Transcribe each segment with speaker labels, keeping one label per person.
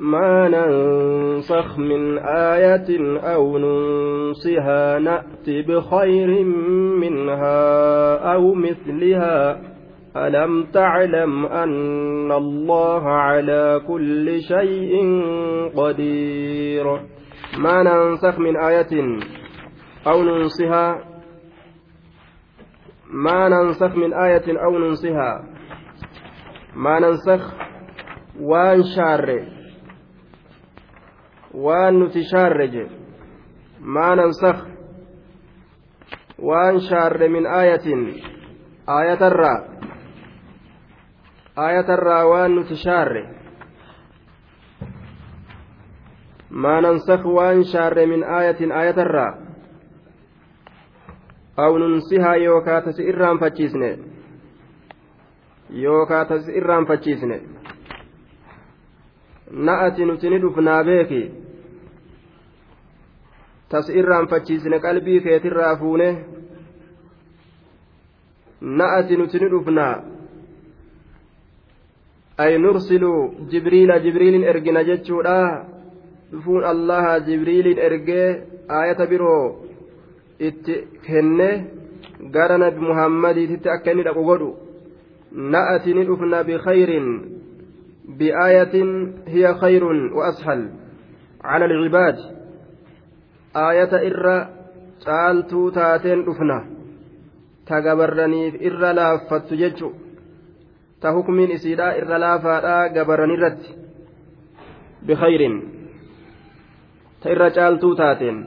Speaker 1: ما ننسخ من آية أو ننسها نأت بخير منها أو مثلها. ألم تعلم أن الله على كل شيء قدير. ما ننسخ من آية أو ننسها. ما ننسخ من آية أو ننسها. ما ننسخ وان شار وان نتشارج ما ننسخ وان شار من آية آية الرّ aayatarraa waan nuti shaarre maa nansakh waan shaarre min aayatin aayatarraa aw nunsihaa yookaa tasi irraanfachiisne yookaa tasi irraanfachiisne na'ati nuti ni dhufnaa beeki tas irraanfachiisne qalbii keetirraa fuune na'ati nuti ni dhufnaa ay nursilu jibriila jibriilin ergina jechuudha dhufuun allaha jibriilin ergee aayata biroo itti kenne gara nabi muhammadiititti akka inni dhaqu godhu na'ati ni dhufna bikhayrin hiya khayrun wa ashal cala alcibaad aayata irra caaltuu taateen dhufna ta gabarraniif irra laaffattu jechu ta hukmiin isiidhaa irra laafaadhaa gabaran irratti bikhayrin ta irra caaltuu taateen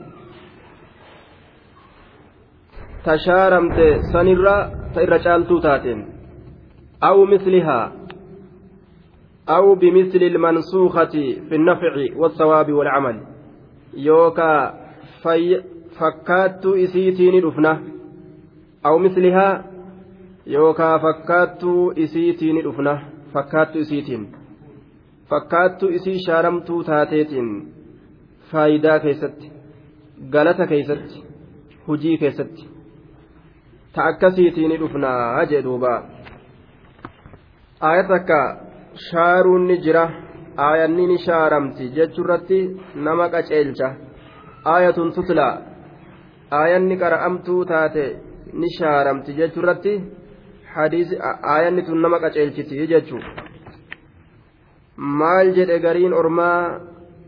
Speaker 1: ta shaaramte sanirra ta irra caaltuu taateen aw mislihaa أو بمثل المنسوخة في النفع والثواب والعمل يوكا في فكات إسيتين رفنة أو مثلها يوكا فكات إسيتين رفنة فكات إسيتين فكات إسي شارمتو تاتيتين فايدا كيست galata keeysatti hujii keessatti ta akkasiitiin dhufnaa jee duuba aaya takka shaaruun ni jira aayanni ni shaaramti jechuurratti nama qaceelcha. Aayatun tutlaa aayanni qara'amtuu taate ni shaaramti jechuurratti hadiisi aayanni tun nama qaceelchiti jechuun maal jedhe gariin ormaa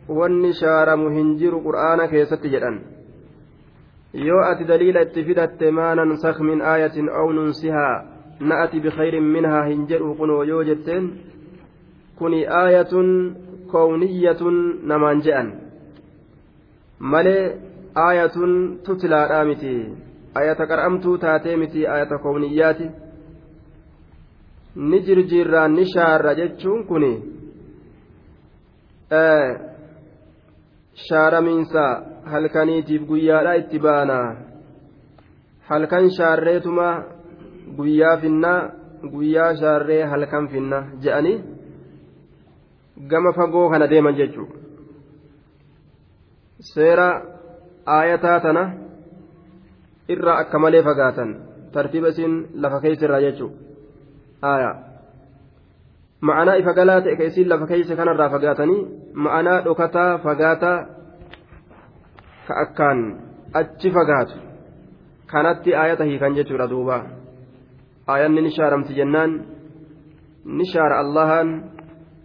Speaker 1: wanni shaaramu hin jiru qur'aana keessatti jedhan? Yoo ati daliila itti fidatte maa nansakh min aayatin aw nunsihaa na'ati bikhayrin minhaa hin jedhu kunoo yoo jetteen kuni aayatun kowniyyatun namaan je'an. Malee aayatun tutlaadhaa miti. Ayata qar'amtuu taatee miti ayata kowniyyaati. Ni jirjiirraan ni shaarra jechuun kun shaaramiinsa halkaniitiif guyyaadha itti baana. Halkan shaarreetuma guyyaa finna guyyaa shaarree halkan finna je'anii gama fagoo kana deeman jechuudha. Seera aayataa tana irraa akka malee fagaatan tartiiba isiin lafa keessa jechuudha. ma'anaa ifa galaa ta'e ka isiin lafa keessa kanarraa fagaatanii ma'anaa dhokataa fagaataa ka akkaan achi fagaatu kanatti aayata hiikan jechuudha duuba. Aayanni ni shaaramti jennaan ni shaara allahaan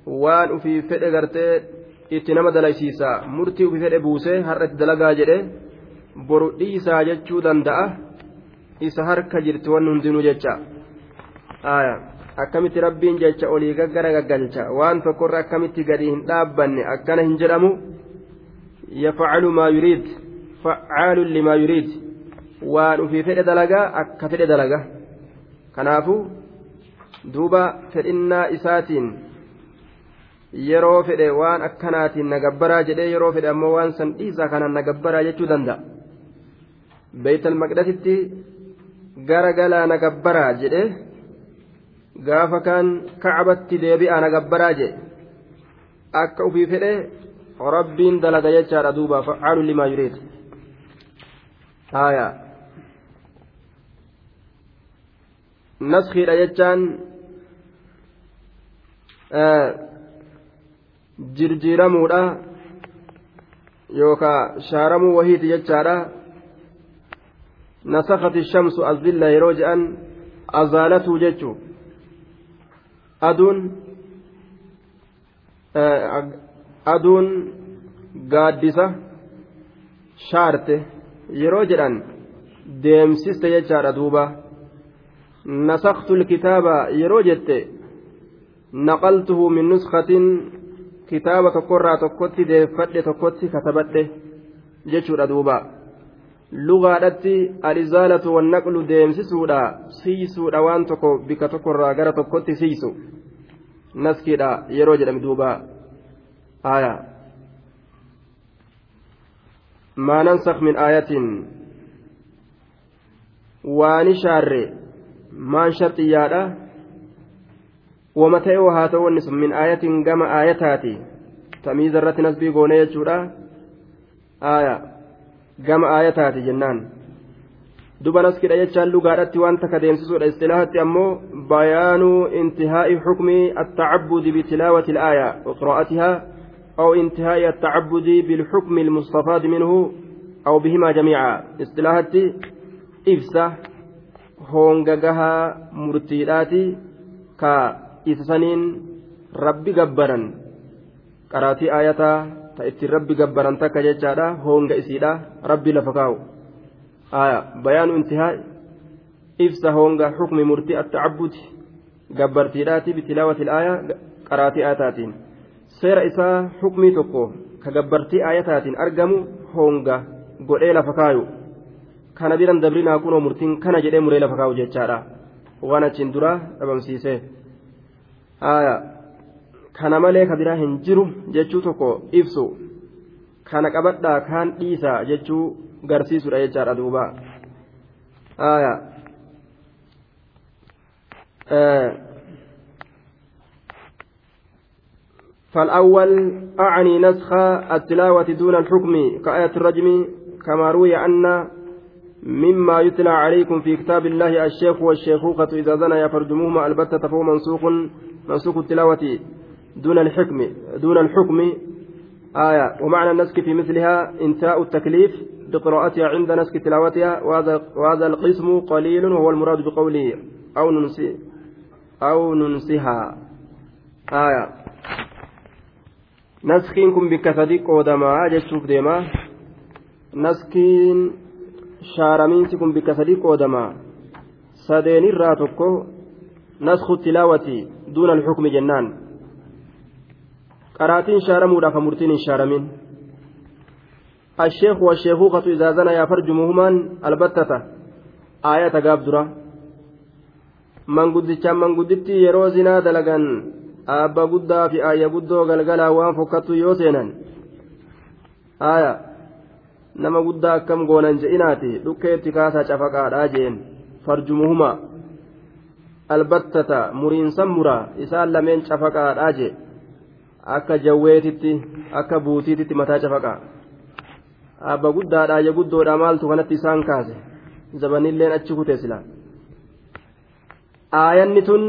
Speaker 1: waan ufii fedhe gartee itti nama dalaysiisa. Murtii ufii fedhe buusee har'a itti dalagaa jedhe boru dhiisaa jechuu danda'a. Isa harka jirti wanni hundinuu jecha. Akkamitti rabbiin jecha olii gaggara gaggalcha waan tokkorra akkamitti gadi hin dhaabbanne? Akkana hin jedhamu. Yafcalu maa yuriid? Facaalun limaa yuriid? Waan ufii fedhe dalagaa akka fedhe dalaga. Kanaafu duuba fedhinnaa isaatiin yeroo fedhe waan akkanaatiin nagabbaraa jedhee yeroo fedhe ammoo waan san dhiisaa kanaan nagabbaraa jechuu danda'a. Beeytal maqdasitti gara galaa nagabbaraa jedhee gaafa kaan kacbatti deebi'aa nagabbaraa jedhe akka ufii fedhe rabbiin dalaga jechaadha duuba facaalu limaa yuriid. Haya naskiidha jechaan jirjiiramuudha yookaa shaaramuu wahiiti jechaadha nasakati shamsu azilla yeroo je'an azaalatuu jechuu aduun aduun gaaddisa shaarte yeroo jedhan deemsiste jechaadha duuba nasaktu lkitaaba yeroo jette naqaltuhu min nuskatin kitaaba tokkorraa tokkotti deeffadhe tokkotti katabadhe jechuudha duuba. Lugaadhatti alizaalatu wannaqlu deemsisuudha siisuudha waan tokko bika tokkorraa gara tokkotti siisu. Naskiidha yeroo jedhame duuba aya maa nansak min aayatin. Waani shaarre maan sharxiyyaadha. Haa ta'u wanni sun min aayatin gama aayataati tamiiza irratti nasbii goone jechuudha aaya gama aayataati jennaan duba naskidha jechaan lugaadhatti waan takka deemsisuudha istilaahatti ammoo bayaanuu intihaa'i xukmi attacabudi bitilaawati ilaaya waqiraa'atihaa أو انتهاء التعبد بالحكم المستفاد منه أو بهما جميعا اصطلاحات إفسا هونغغها مرتيلاتي كا isa saniin rabbi gabbaran. Qaraatii ayataa ta ittiin rabbi gabbaran takka jechaadha honga isiidha rabbi lafa kaa'u. Aya bayaanu intihaa ibsa honga xukmi murtii attacabbuti gabbartiidhaati bitilaawati ilaaya qaraatii ayataatiin seera isaa xukmii tokko ka gabbartii ayataatiin argamu honga godhee lafa kaayu kana biran dabrinaa kunoo murtiin kana jedhee muree lafa kaa'u jechaadha. Waan achiin dura dhabamsiisee kana malee ka biraa hin jiru jechuu tokko ibsu. Kana qabadhaa kaan dhiisa jechuu garsiisudha jechaadha duuba. فالأول أعني نسخ التلاوة دون الحكم كآية الرجم كما روي أن مما يتلى عليكم في كتاب الله الشيخ والشيخوخة إذا زنى يفرجموهما البتة فهو منسوخ منسوخ التلاوة دون الحكم دون الحكم آية. ومعنى النسك في مثلها انتهاء التكليف بقراءتها عند نسك تلاوتها وهذا وهذا القسم قليل وهو المراد بقوله أو ننسي أو ننسها آية. نسكين كن بكثدي قودما جتشوف ديما. نسكين shaaramiinsi kun bikka sadii qoodama tilaawati duuna alxukmi jennaan qaraatiin shaaramuudhaaf murtiin hin shaaramin الشيخ والشيخوخة إذا زنيا فرجمهما البتة آية قاب درة من قدتش من قدتي يرو زنا دلقا أبا قدا في آية قدو قلقلا وان فكتو يوسينا آية nama guddaa akkam goonan je'inaati dhukkeetti kaasaa cafaqaadhaa jeen farjumuhuma albattata muriinsan muraa isaan lameen cafaqaadhaa jee akka jawweetitti akka buutiititti mataa cafaqaa. Abba guddaadhaa ya guddoodha maaltu kanatti isaan kaase? Zabanilleen achi kute sila. Aayanni tun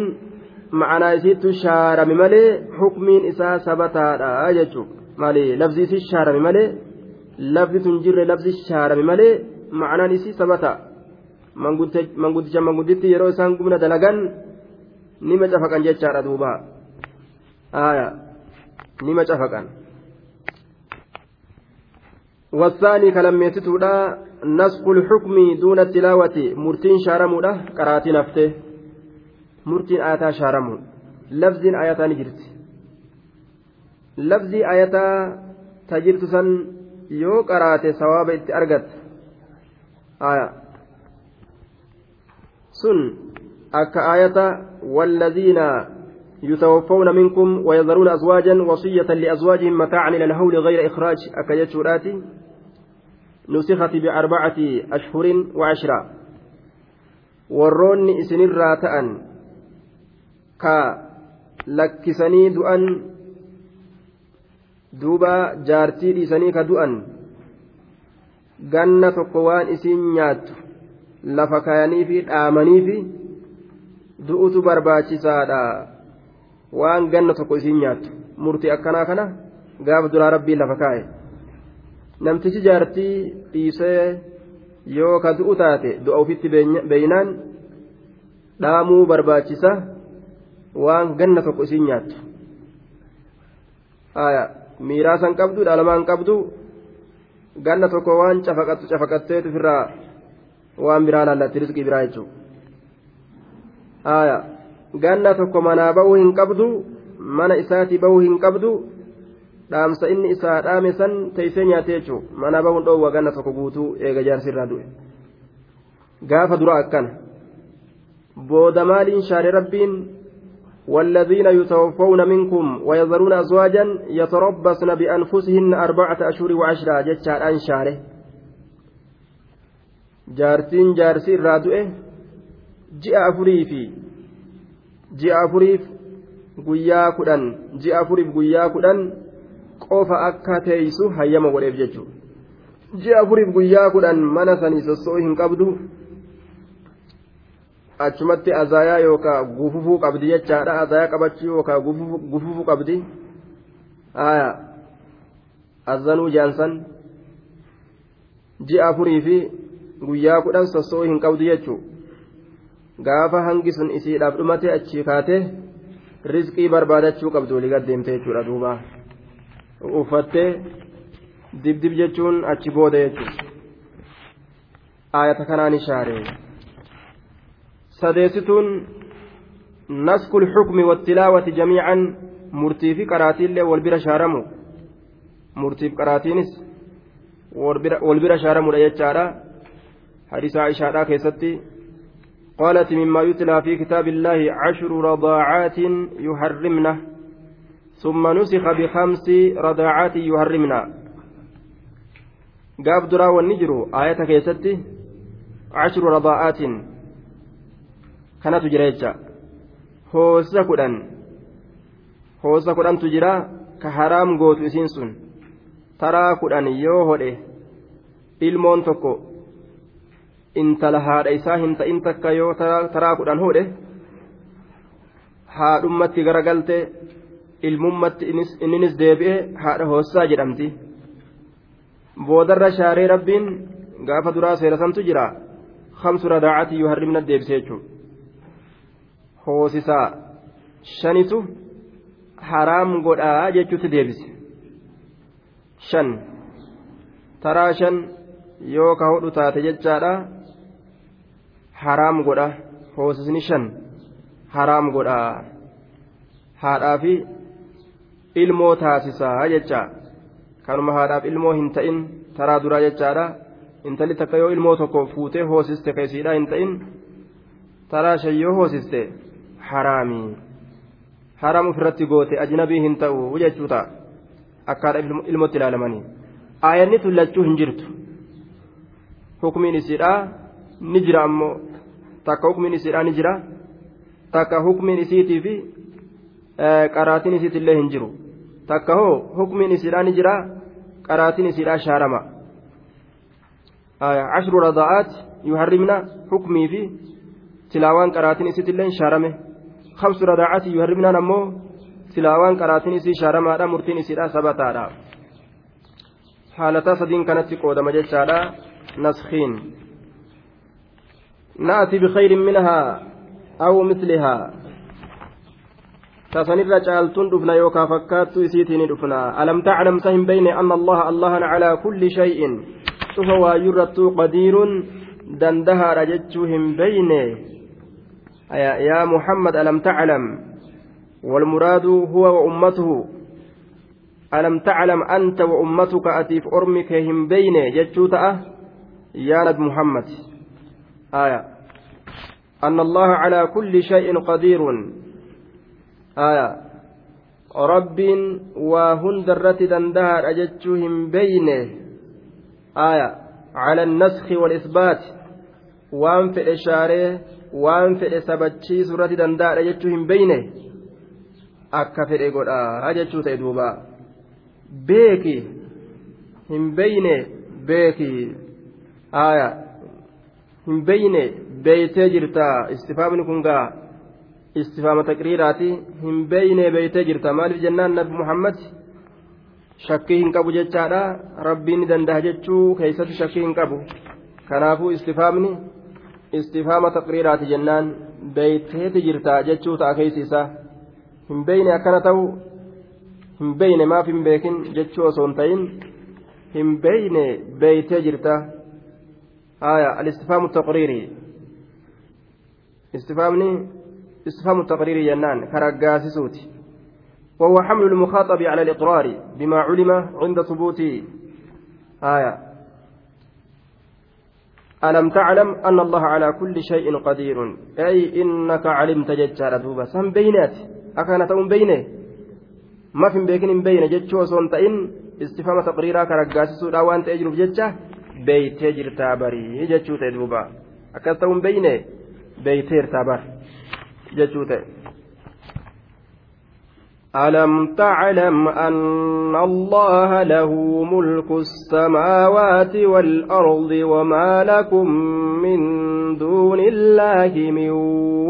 Speaker 1: ma'anaa isiittu shaarame malee hukmiin isaa sabataadha jechuun maali lafzi shaarame malee. lafzi tun jirre lafzi shaarame malee ma'anaan isii sabata manguddicha mangudditti yeroo isaan gumna dalagan nima cafaqan jechaadha duuba aya nima cafaqan والثاني كلميتتودا نسخ الحكم دون التلاوة مرتين شارمودا قراتي نفته مرتين آياتا شارمون لفظ آياتا نجرت لفظ آياتا تجرت سن qaraate sawaaba itti argatta aya sun akka aayata والذين يتوفون منكم ويذرون أزواجا وصية لأزواجهم متاعا إلى الهول غير إخراج أكيت شراتي نسخت بأربعة أشهر وعشرة warroonni isinirraa ta'an ka lakkisanii du'an duuba jaartii dhiisanii ka du'an ganna tokko waan isiin nyaattu lafa kayanii fi dhaamanii fi du'utu barbaachisaadha waan ganna tokko isiin nyaattu murtii akkanaa kana gaafa duraa rabbii lafa kaa'e namtichi jaartii dhiisee yoo ka du'u taate du'a ofitti beeynaan dhaamuu barbaachisa waan ganna tokko isiin nyaattu miiraasan qabdu dhaalamaan qabdu ganna tokko waan cafaqattu cafaqatteetu ofirraa waan biraa laallatti riskii biraa jechuudha ganna tokko manaa bahuu hin qabdu mana isaatii bahuu hin qabdu dhaamsa inni isaa dhaame san teessee nyaatee jechuudha manaa bahuun dhoowwa ganna tokko guutuu eega jaarsirraa du'e gaafa dura akkana booda maaliin shaare rabbiin والذين يتوفون منكم ويذرون أزواجا يتربصن بأنفسهن أربعة أشهر وعشرة جتشار أنشاره jaartiin jaarsii irraa du'e ji'a afurii ji'a afuriif guyyaa kudhan ji'a afuriif guyyaa kudhan qofa akka teeysu hayyama godheef jechuudha. Ji'a afuriif guyyaa kudhan mana sanii sossoo hin qabdu achumatti azaayaa yookaan gufufuu qabdi jechaadha. Azaayaa qabachuu yookaan gufufuu qabdi. Azanuu jaansan ji'a afurii fi guyyaa kudhan sossoo hin qabdu jechuudha gaafa hangi sun isiidhaaf dhumate achi kaate rizqii barbaadachuu qabdu walii gaddeemte jechuudha duuba. Uffattee dibdib jechuun achi booda jechuudha. Aayata kanaan ishaaree. sadeessituun naskul xukmi wattilaawati jamiican murtii fi qaraatiillee wal bira shaaramu. Murtiif qaraatiinis wal bira shaaramudha jechaadha hadiisa aishaadhaa keessatti قالت مما يتلى في كتاب الله عشر رضاعات يحرمن ثم نسخ بخمس رضاعات يحرمن قاب درا والنجر آية كيستي عشر رضاعات kudhan hoosa kudhantu jira ka haraam gootu isiin sun taraa kudhan yoo hodhe ilmoon tokko intala haadha isaa hin ta'in takka yoo taraa kudhan hodhe haadhummatti garagalte ilmummatti inninis deebi'e haadha hoossaa jedhamti. Boodarra shaaree rabbiin gaafa duraa seerasantu jira. Kamsu radaacati yoo harrimna deebisee jechuudha. Hoosisaa shanitu haraam godhaa jechuutti deebise. Shan. Taraa shan yoo ka hodhu taate jechaadha haraam godha hoosisni shan haraam godha. Haadhaa fi ilmoo taasisaa jecha. Kanuma haadhaaf ilmoo hin ta'in taraa duraa jechaadha. Intalli takka yoo ilmoo tokko fuutee hoosiste keessiidhaa hin ta'in taraa shan yoo hoosiste haraamii haraam ofirratti goote ajnabii hin ta'u jechuu ta'a. Akkaadha ilmotti ilaalamanii. Aayanni tullachuu hin jirtu. Hukmiin isiidhaa ni jira ammoo takka hukmiin isiidhaa ni jira takka hukmiin isiitii fi qaraatiin isiitillee hin jiru takka hoo hukmiin isiidhaa ni jira qaraatiin isiidhaa shaarama عشر رضاءات يحرمنا حكمي في تلاوان قراتين isiitillee shaarame خمس رضاعات يهرمنا نمو سلاوان قراتين إسي شارما مرتين إسي سبتا حالتا سدين كانت قودة مجيشادا نسخين نأتي بخير منها أو مثلها. تسنر جالتون دفنا يوكا فكات إسيتين دفنا. ألم تعلم سهم بين أن الله الله على كل شيء؟ فهو يرت قدير دندها رجتهم بينه يا محمد ألم تعلم؟ والمراد هو وأمته. ألم تعلم أنت وأمتك أتيف أرمك هم بين؟ جتشوتأ يا نبي محمد. آية أن الله على كل شيء قدير آية رب وهندرت دندهر أجتشهم بينه آية على النسخ والإثبات وأنف إشاره waan fedhe sabachiisuu irratti danda'adha jechuu hin beyne akka fedhe godhaa jechuu ta'e duuba beeki hin beyne beeki aya hin beyne beeytee jirta. Istifaamni kun gaa istifaama taqriiraati. Hin beeyne beeytee jirta. Maaliif jennaan nabi muhammad? Shakkii hin qabu jechaadha. Rabbiin ni danda'a jechuu keeysatti shakkii hin qabu. Kanaafuu istifaamni istifaama taqriiraati jennaan. Beeyteeti jirta jechuu ta'a keeysi isaa hin beeyne akkana ta'u hin beeyne maaf hin beekin jechuu osoo hin ta'in. Hin beeyne beeytee jirta haya alistifaamu taqriiri istifaamni استفهام التقرير جنان كرقاسسوتي وهو حمل المخاطب على الإقرار بما علم عند ثبوت. آية. ألم تعلم أن الله على كل شيء قدير؟ أي إنك علمت ججار دوبا سم بينات. أكانت أم بينه؟ ما في بيكن بين ججو سونتين استفهام تقريرا كرقاسسو لا وانت أجرب ججة بيت جرتا بري ججو تدوبا أكانت أم بينه بيتير تابر jechuu ta'e. ألم تعلم أن الله له ملك السماوات والأرض وما لكم من دون الله من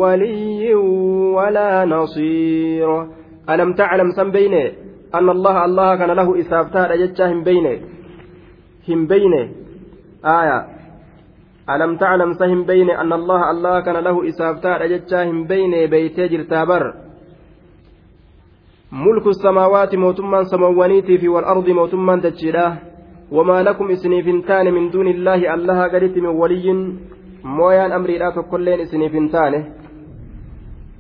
Speaker 1: ولي ولا نصير ألم تعلم سم بينه أن الله الله كان له إسافتان أجتشا هم بينه هم بينه آية. ألم تعلم سهم بين أن الله الله كان له إسافتان أجتشاهم بين بيتي جرتابر ملك السماوات موتما سموانيتي في والأرض موتما دجلا وما لكم إسنيفنتان من دون الله الله قريت من ولي. مويان أمري لا تقلين إسنيفنتان.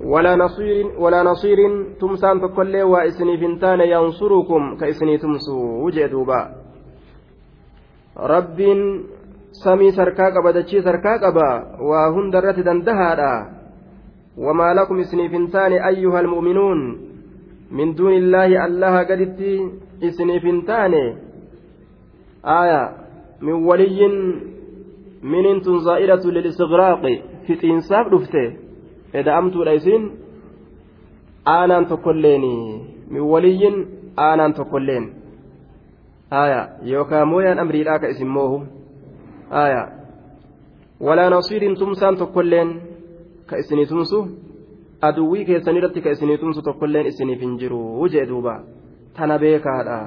Speaker 1: ولا نصير ولا نصير تمسان تقلي وإسنيفنتان ينصركم كإسني تمسو وجدوبا رب samii sarkaa qaba dachii sarkaa qaba waa hunda irratti dandahaadha wamaa lakum isiniif hin taane ayyuha almu'minuun min duuni illaahi allaha gaditti isiniif hin taane aya min waliyyin minintun zaa'iratu lilistigraaqi fixiinsaaf dhufte eda'amtuudha isin aanaan tokkolleeni min waliyyin aanaan tokkolleen yookaa mooyaan amriidhaa ka isin moohu آية ولا نصير تمسان تقولين كإسني تمسو irratti ka isinii tumsu tokkolleen isiniif hin jiru jee duuba tana beekaadha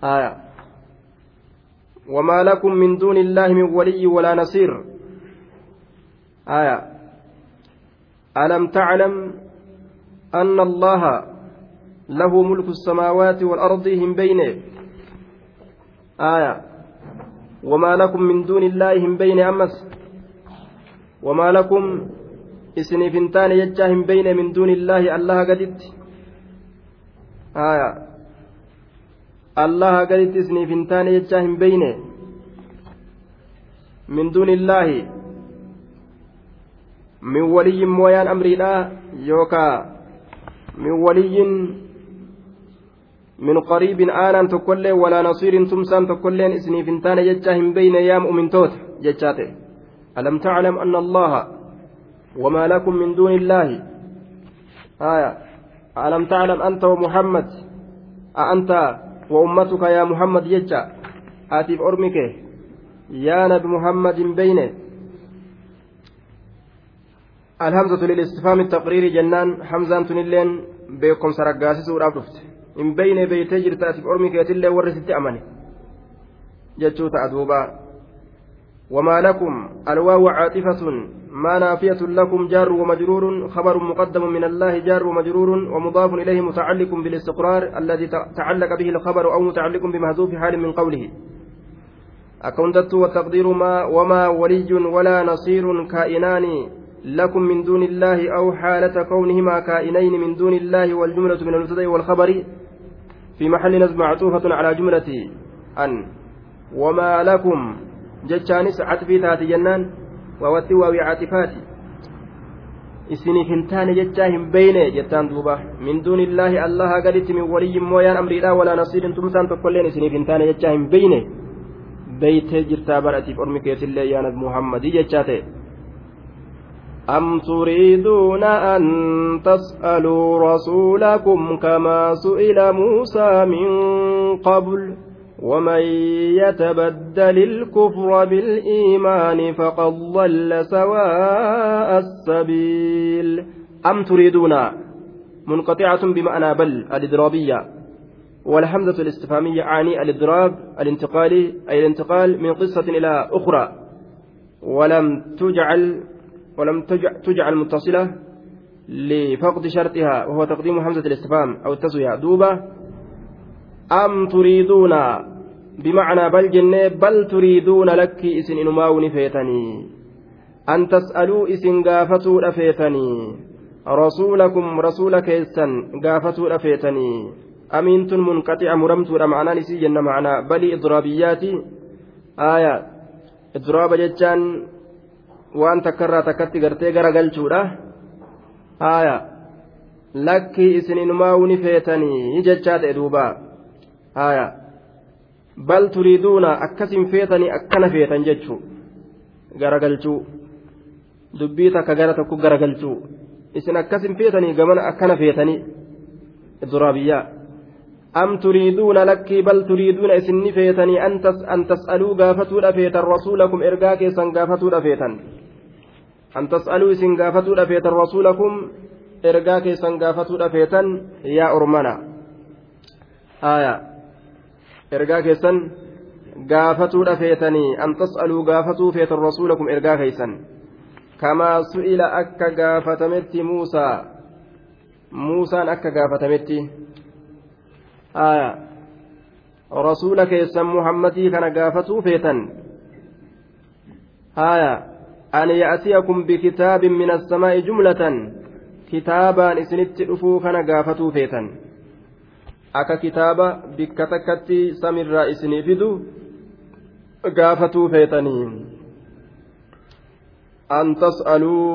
Speaker 1: haya وما لكم من دون الله من ولي ولا نصير آية ألم تعلم أن الله له ملك السماوات والأرض هم بينه آية. وما لكم من دون الله هم بين أمس. وما لكم إسنفنتان يجا هم بين من دون الله الله قدت. آية. الله قدت إسنفنتان يجا هم بين من دون الله. من ولي مويان أمري لا يوكا. من ولي من قريب آنا تكلي ولا نصير تمسان تكلين اسني فنتان جتهم بين يام من توت جتاته ألم تعلم أن الله وما لكم من دون الله؟ آية. ألم تعلم أنت ومحمد؟ أأنت وأمتك يا محمد جتا آتي أرمك. يا نبي محمد بين. الهمزة للاستفهام التقريري جنان حمزة تنلين بكم سرقاسي سورة hin beyne beeytee jirta asif ormi keetillee warri sitti amane. Jechuu ta'a duuba. وما لكم الواو عاطفة ما نافية لكم جار ومجرور خبر مقدم من الله جار ومجرور ومضاف إليه متعلق بالاستقرار الذي تعلق به الخبر أو متعلق بمهذوف حال من قوله أكنتت والتقدير ما وما ولي ولا نصير كائنان لكم من دون الله أو حالة كونهما كائنين من دون الله والجملة من المبتدأ والخبر في محل نصب معطوفة على جملة أن وما لكم جتشانس عطفي تاتي جنان hin taane jechaa hin beyne jettaan duuba min duuni illaahi allaha gaditti min waliyyin mooyaan amriidha walaa nasiirin tumsaan tokkoilleen isiniif hin taane jechaa hin beyne beytee jirtaa baratiif ormi keessillee yaa nabi muhammadii jechaa ta'e أم تريدون أن تسألوا رسولكم كما سئل موسى من قبل ومن يتبدل الكفر بالإيمان فقد ضل سواء السبيل أم تريدون منقطعة بمعنى بل الإضرابية والحمزة الاستفهامية أعني الإضراب الانتقالي أي الانتقال من قصة إلى أخرى ولم تجعل ولم تجعل متصلة لفقد شرطها وهو تقديم همزة الاستفهام أو التسوية دوبة أم تريدون؟ بمعنى بل جنة بل تريدون لك إسن إنما فيتني. أن تسألوا إسن قافتوا أفيتني رسولكم رسولك إسن قافتوا أفيتني أمينت منقطع مرمتوا معنى نسي جنة معنى. بل إضرابيات آية. إضراب جتان waan takkarraa takkatti gartee gara garagalchuudha haaya. Lakkii isin inumaa wuni feetanii jechaa ta'e duuba. Haaya. Bal turiiduuna akkasin feetanii akkana feetan jechuu. Garagalchuu dubbii takka gara tokko garagalchuu isin akkasin feetanii gamana akkana feetanii. Durabiyyaa am turiiduuna lakkii bal turiiduuna isin ni feetanii an tas'aluu gaafatuudha feetan rasuulakum ergaa keessan gaafatuudha feetan. An tas'aluu isin gaafatuudha feetan rasuulakum ergaa keessan gaafatuudha feetan yaa ormana aayaa ergaa keessan gaafatuudha feetanii an tas'aluu gaafatuu feetan rasuulakum ergaa keessan kamaa su'ila akka gaafatametti muusaa muusaan akka gaafatametti aayaa rasuula keessan muhammadii kana gaafatuu feetan aayaa an ya'tiyakum bikitaabin min assamaa'i jumlatan kitaabaan isinitti dhufuu kana gaafatuu feetan akka kitaaba bikka takkatti samirraa isinii fidu gaafatuu feetanii an tas'aluu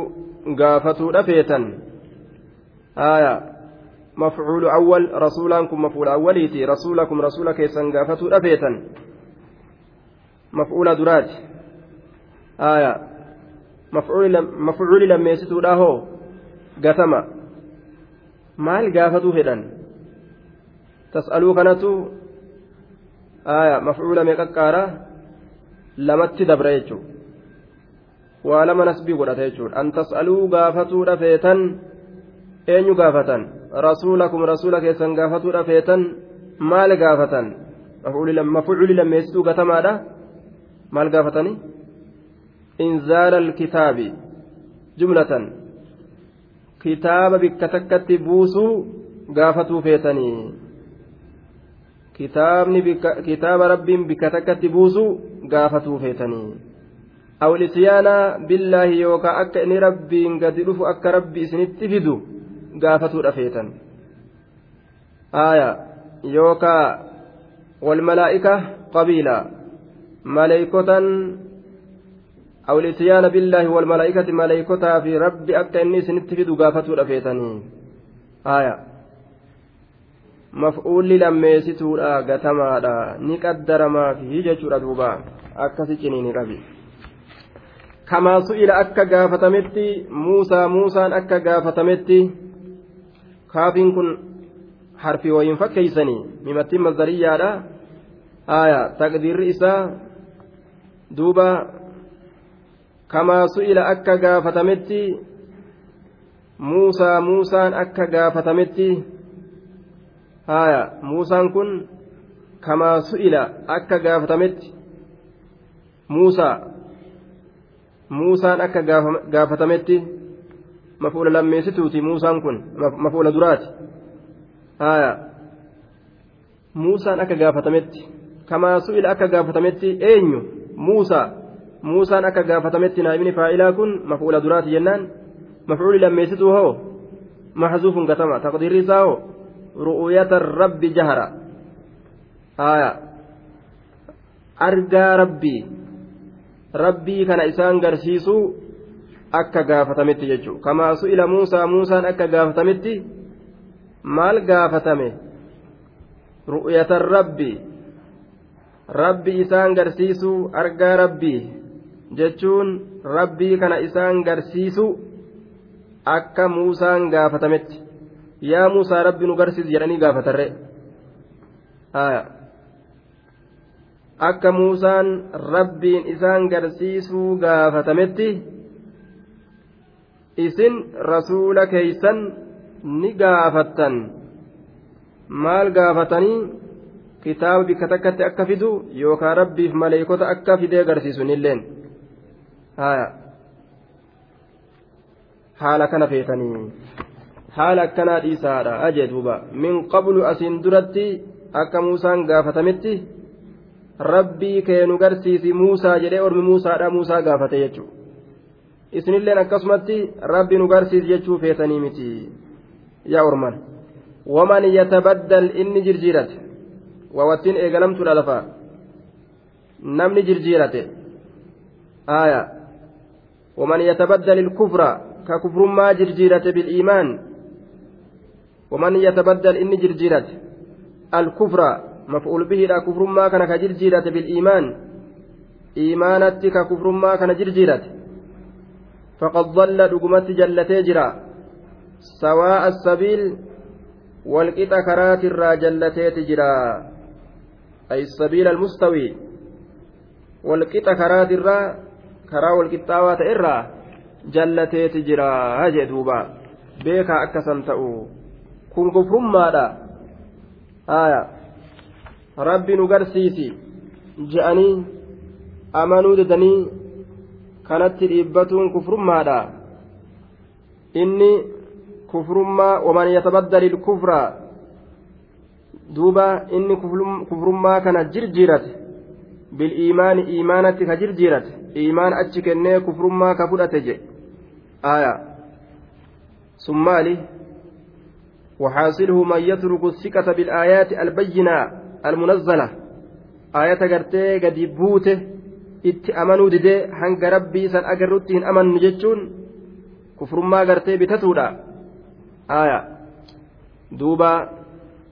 Speaker 1: gaafatuudha feetan aya mafcuulu awwal rasuulaan kun mafcuula awwaliiti rasuulakum rasuula keessan gaafatuudha feetan mafcuula duraati aya mafcuuli lammeessituudha hoo gatama. Maal gaafatuu fedhan? Tas'aluu kanatu mafcuula meeqaqqaara lamatti dabra jechuudha waa lama nasbii godhata jechuudha an tas'aluu gaafatuudha feetan eenyu gaafatan? Rasuulakum rasuula keessan gaafatuudha feetan maal gaafatan? Mafcuuli lammeessituu gatamaadha. Maal gaafatanii alkitaabi jumlatan kitaaba bikka takkatti buusuu gaafatuu feetanii kitaabni kitaaba rabbiin bikka takkatti buusuu gaafatuu feetanii awlisiyaana billaahi yookaan akka inni rabbiin gadi dhufu akka rabbi isinitti fidu gaafatuudha feetan aaya yookaan walmalaa'ika qabiila أو الإتيان بالله والملائكة ملائكتها في رب أكا إني سنت في دقافة رفيتني آية مفعول لميستورا قتمارا نقدر ما فيه جتر دوبا أكا سجنيني ربي كما سئل أكا قافتمتي موسى موسى أكا قافتمتي كافٍ كن حرفي وين فكيسني ممتي مصدرية آية تقدير إسا دوبا kamaa su'ila akka gaafatametti muusaa muusaan akka gaafatametti aya muusaan kun kamaa su'ila akka gaafatametti muusaa muusaan akka gaafatametti mafuula lammeessituuti muusaan kun mafuula duraati haya muusaan akka gaafatametti kamaa su'ila akka gaafatametti eenyu muusaa muusaan akka gaafatametti naa'ibni faa'ilaa kun mafuula duraati jennaan. Mafuuli lammeessituu hoo? Maxzuufun gatama taqdiirri isaa hoo? Ru'uyata rabbi jahara. Haya argaa rabbii rabbii kana isaan garsiisuu akka gaafatametti jechuudha kamaa su'ila muusaa muusaan akka gaafatametti maal gaafatame? Ru'yatan rabbi. Rabbi isaan garsiisuu argaa rabbii jechuun rabbii kana isaan garsiisuu akka muusaan gaafatametti. Yaa muusaa rabbi nu garsiis jedhanii gaafatarre. Akka muusaan rabbiin isaan garsiisuu gaafatametti isin rasuula keeysan ni gaafattan. Maal gaafatanii? Kitaaba bikka takkatti akka fidu yookaan rabbiif maleekota akka fidee agarsiisu nilleen haala. Kana feetanii. Haala akkanaa dhiisaadha ajee duuba. Min qablu asiin duratti akka muusaan gaafatametti rabbii keenu garsiisi muusaa jedhee ormi muusaadha muusaa gaafate jechuudha. Isinilleen akkasumatti rabbi nu garsiisi jechuu feetanii miti. Yaa orman. Waman yatabaddal inni jirjiirate? Wawattiin eegalamtuudha lafa. Namni jirjiirate. Aayaa waman yatabaddal ilkufra ka kufrummaa jirjiirate bil'iimaan waman yatabaddal inni jirjiirate alkufra maf'uul bihiidha kufrummaa kana ka jirjiirate bil'iimaan iimaanatti ka kufrummaa kana jirjiirate faqad dalla dhugumatti jallatee jira sawaa'a sabiil walqixa karaatirraa jallateeti jira ay sabiila almustawii walqixa karaatirraa karaa walqixxaawaa ta'e irraa jallateeti jira jee duuba. Beekaa akkasan ta'u kun kufrummaadha aya. Rabbi nu garsiisi. Je'anii amanuu didanii kanatti dhiibbatuun kufrummaadha inni kufrummaa waman yatabaddali ilkufra? Duuba inni kufrummaa kana jirjiirate iimaanatti ka jirjiirate iimaan achi kennee kufrummaa ka fudhate je aya sun maali وحاصله من يترك الثقة بالآيات البينة المنزلة آية قرتي قد بوته itti amanuu didee hanga rabbii san agarrutti hin amannu jechuun kufrummaa gartee bitatuudha aya duuba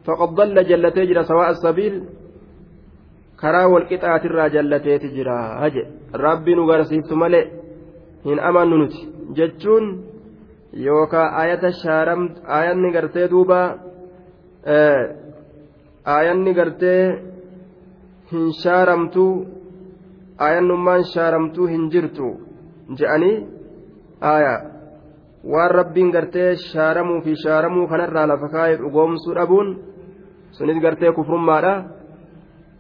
Speaker 1: faqad dalla jallatee jira sawaa asabiil karaa walqixaatirraa jallateeti jira haje rabbi nu garsiiftu malee hin amannu nuti jechuun yookaa ayata shaaram ayanni gartee duuba ayanni gartee hin shaaramtuu ayannummaan shaaramtuu hin jirtu je'anii aya waan rabbiin gartee shaaramuu fi shaaramuu kanarraa lafa kaa'ee dhugoomsuu dhabuun sunis gartee kufrummaadha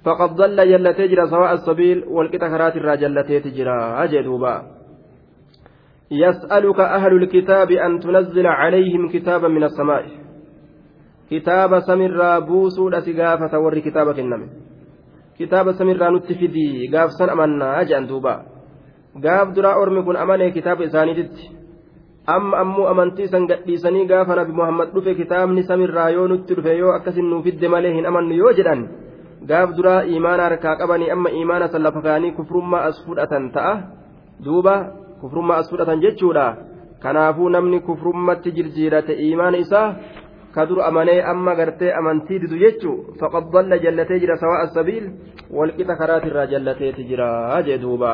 Speaker 1: faqad dalla jallatee jira sawaa asabiil walqixa karaatirraa jallateeti jira duuba يسألك أهل الكتاب أن تنزل عليهم كتابا من السماء كتاب سمر بوسو لسقافة ور كتابك النمي kitaaba samirraa nutti fidii gaafsan amannaa jedhan duuba gaaf duraa ormi kun amanee kitaaba isaaniititti amma ammoo amantii san gadhiisanii gaafa nabi muhammad dhufe kitaabni samirraa yoo nutti dhufe yoo akkasin nuu fidde malee gaaf duraa imaana harkaa qabanii amma imaana san lafa kaanii kufrummaa as fudhatan ta'a duuba kufrummaa as fudhatan jechuudha kanaafuu namni kufrummatti jirjiirate imaana isaa كدر أماني أما قرتي أمنتي ددو يجو فقد ضل جلتي جرى سواء السبيل والكتا كرات الرجلتي تجرى جدوبا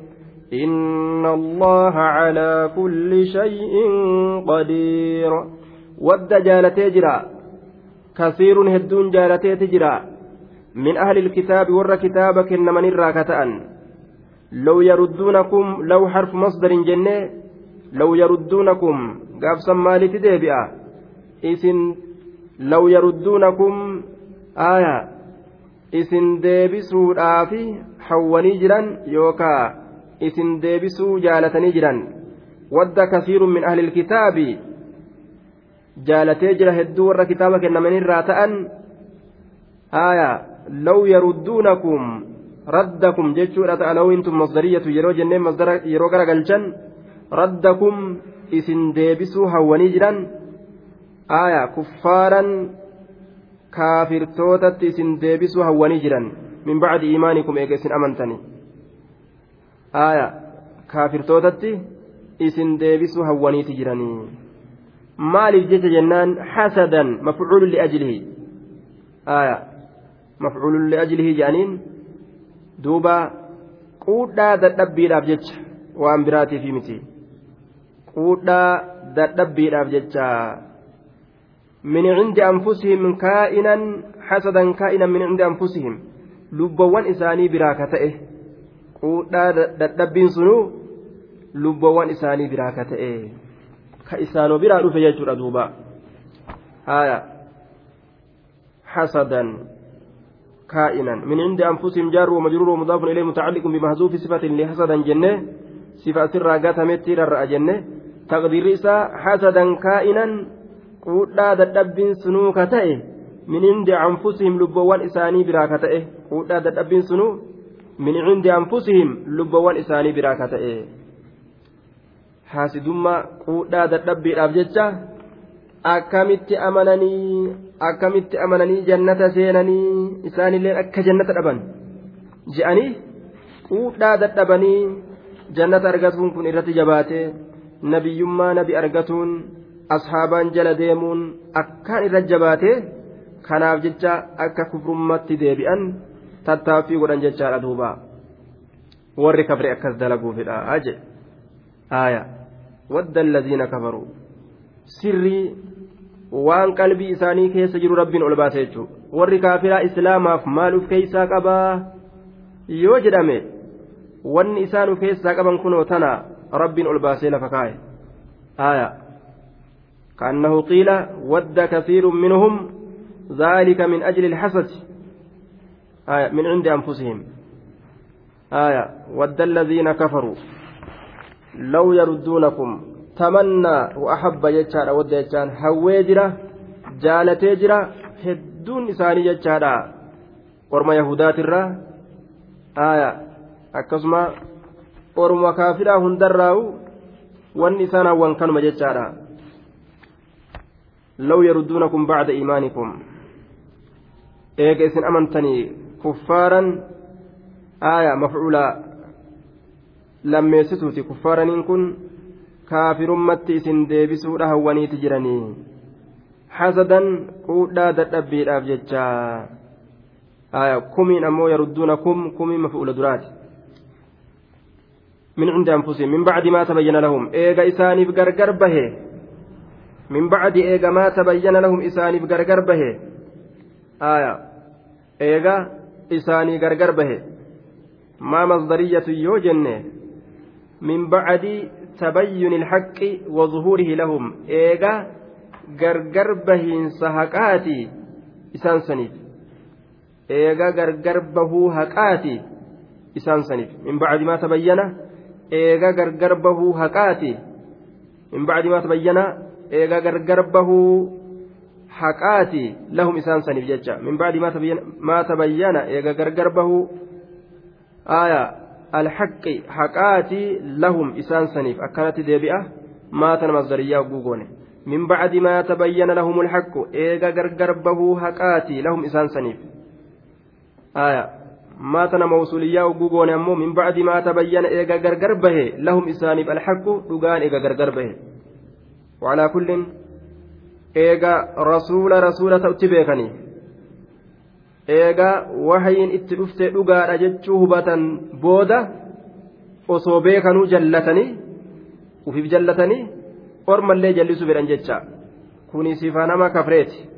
Speaker 1: إن الله على كل شيء قدير. ود جالتي جرا كثير هدون جالتي تجرا من أهل الكتاب ور كتابك إن من الراكتان. لو يردونكم لو حرف مصدر جنة لو يردونكم قابسا مالي تديبئة إسن لو يردونكم آية. إسن ديبسوا الآفي حواني جرا يوكا. إسن ديبسوا جالتني جرا ود كثير من أهل الكتاب جالتي جرا هدو ور كتابك إنما نرى آية لو يردونكم raddakum jechuudha ta'alawintum masdariyatu yeroo jennee masdara yeroo garagalchan raddakum isin deebisuu hawwanii jiran aya kuffaaran kaafirtootatti isin deebisuu hawwanii jiran min bacdi iimaanikum eega isin amantanii aayaa kaafirtootatti isin deebisuu hawwaniiti jiranii. Maaliif jecha jennaan hasadan mafcuulu liajlihi? Aayaa mafcuulu liajlihi jedhaniin duuba quudhaa dadhabbiidhaaf jecha waan biraatiif miti. Quudhaa dadhabbiidhaaf jecha. Anfusihim عند أنفسهم كائنا min كائنا anfusihim. عند أنفسهم لبوان إساني براكته ka ta'e quudhaa dadhabbiin sunuu lubbawwan isaanii biraa ka ta'e ka isaanoo biraa dhufe jechuudha duuba haya hasadan كائنا من عند أنفسهم جار ومجرور ومضاف إليه متعلق بمحذوف صفة لحسدا جنة صفة سرى قاتمت إلى جنة تقدير إسا حسدا كائنا قولا ددبين سنو كتئه من عند أنفسهم لبوان إساني برا كتئه قولا ددبين سنو min cindi anfusihim lubbawwan isaanii biraa ka ta'e haasidummaa quudhaa dadhabbiidhaaf jecha akkamitti amananii akkamitti amananii jannata seenanii isaanillee akka jannata dhaban je'anii quudhaa dadhabanii jannata argatuun kun irratti jabaate nabiyyummaa nabi argatuun ashaabaan jala deemuun akkaan irra jabaate kanaaf jecha akka kufrummatti deebi'an. Tattaaffii godhan jechaadha duuba warri kafre akkas dalaguufidha aje aaya wadda allaziina kafaruu sirrii waan qalbii isaanii keessa jiru rabbiin ol baase jechuudha warri kaafiraa islaamaaf maal uf keeysaa qabaa yoo jedhame wanni isaan uf keessaa qaban kunoo tana rabbiin ol baasee lafa kaa'e aaya كأنه قيل ود كثير منهم ذلك من أجل الحسد آية من عند أنفسهم آية ود الذين كفروا لو يردونكم tamannaa wa'ahabba jechaadha wadda jechaan hawwee jira jaalatee jira hedduun isaanii jechaadha orma yahudaatirraa aaya akkasuma orma kaafiraa hundarraa'u wanni isaan hawwan kanuma jechaadha law yarudduunakum bacda iimaanikum eega isin amantanii kuffaaran aaya mafcuula lammeessituuti kuffaaraniin kun kaafirummatti isin deebisuudha hawwaniiti jiranii hasadan quudhaa dadhabbiidhaaf jecha kumiin ammoo yarudduuna kum kumii mafuula duraati من عند أنفسهم من بعد ما تبين لهم إيغا إساني بغرغر به من بعد إيغا ما تبين لهم إساني بغرغر به آية إيغا isaanii gargar bahe. Maa masdariyatu yoo jenne min bacdi tabayyuni ilhaqqi wa zuhuurihi lahum. Eega gargar bahiinsa haqaati isaan saniif. Eega gargar bahuu haqaati isaan saniif. Min bacdi maa tabayyana? Eega gargar bahuu haqaati. Min bacdi maa tabayyana? Eega gargar bahuu haqaati lahum isaan saniif jecha min bacdi maa tabayyana eega gargar bahuu aayaa alhaqqi haqaati lahum isaan saniif akkanatti deebi'a maatan masdariyyaa guugoone min bacdi maa tabayyana lahum alhaqqu eega gargar bahuu haqaati lahum isaan saniif aya maatana mawsuliyyaa guugoone ammoo min bacdi maa tabayyana eega gargar bahe lahum isaaniif alhaqqu dhugaan eega gargar bahe وعلى كل eega rasuula rasuula ta'utti beekanii? Eegaa wahayiin itti dhuftee dhugaadha jechuu hubatan booda osoo beekanuu jallatanii? Ufiif jallatanii? Ormallee jallisuu fedhan jecha. Sifa nama kafreeti.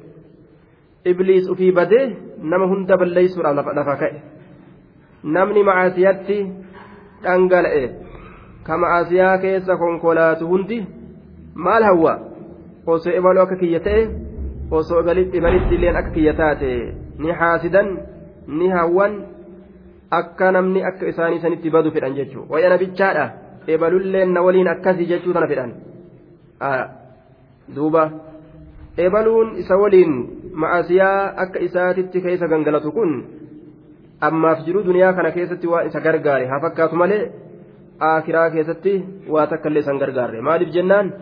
Speaker 1: Ibliis ufii badee nama hunda balleessuudhaaf lafa ka'e. Namni macaasiyatti dhangala'e. Ka macaasiyaa keessa konkolaatu hundi? Maal hawwa osoo imaluu akka kiyya ta'e osoo imalitti illeen akka kiyya taate ni haasidan ni hawwan akka namni akka isaanii sanitti badu fedhan jechuudha wayana bichaadha ebalulleen na waliin akkasii jechuu tana fedhan duuba ebaluun isa waliin ma'asiyaa akka isaatitti keessa gangalatu kun ammaaf jiru duniyaa kana keessatti waan isa gargaare haa fakkaatu malee akiraa keessatti waa takka illee isan gargaarre maaliif jennaan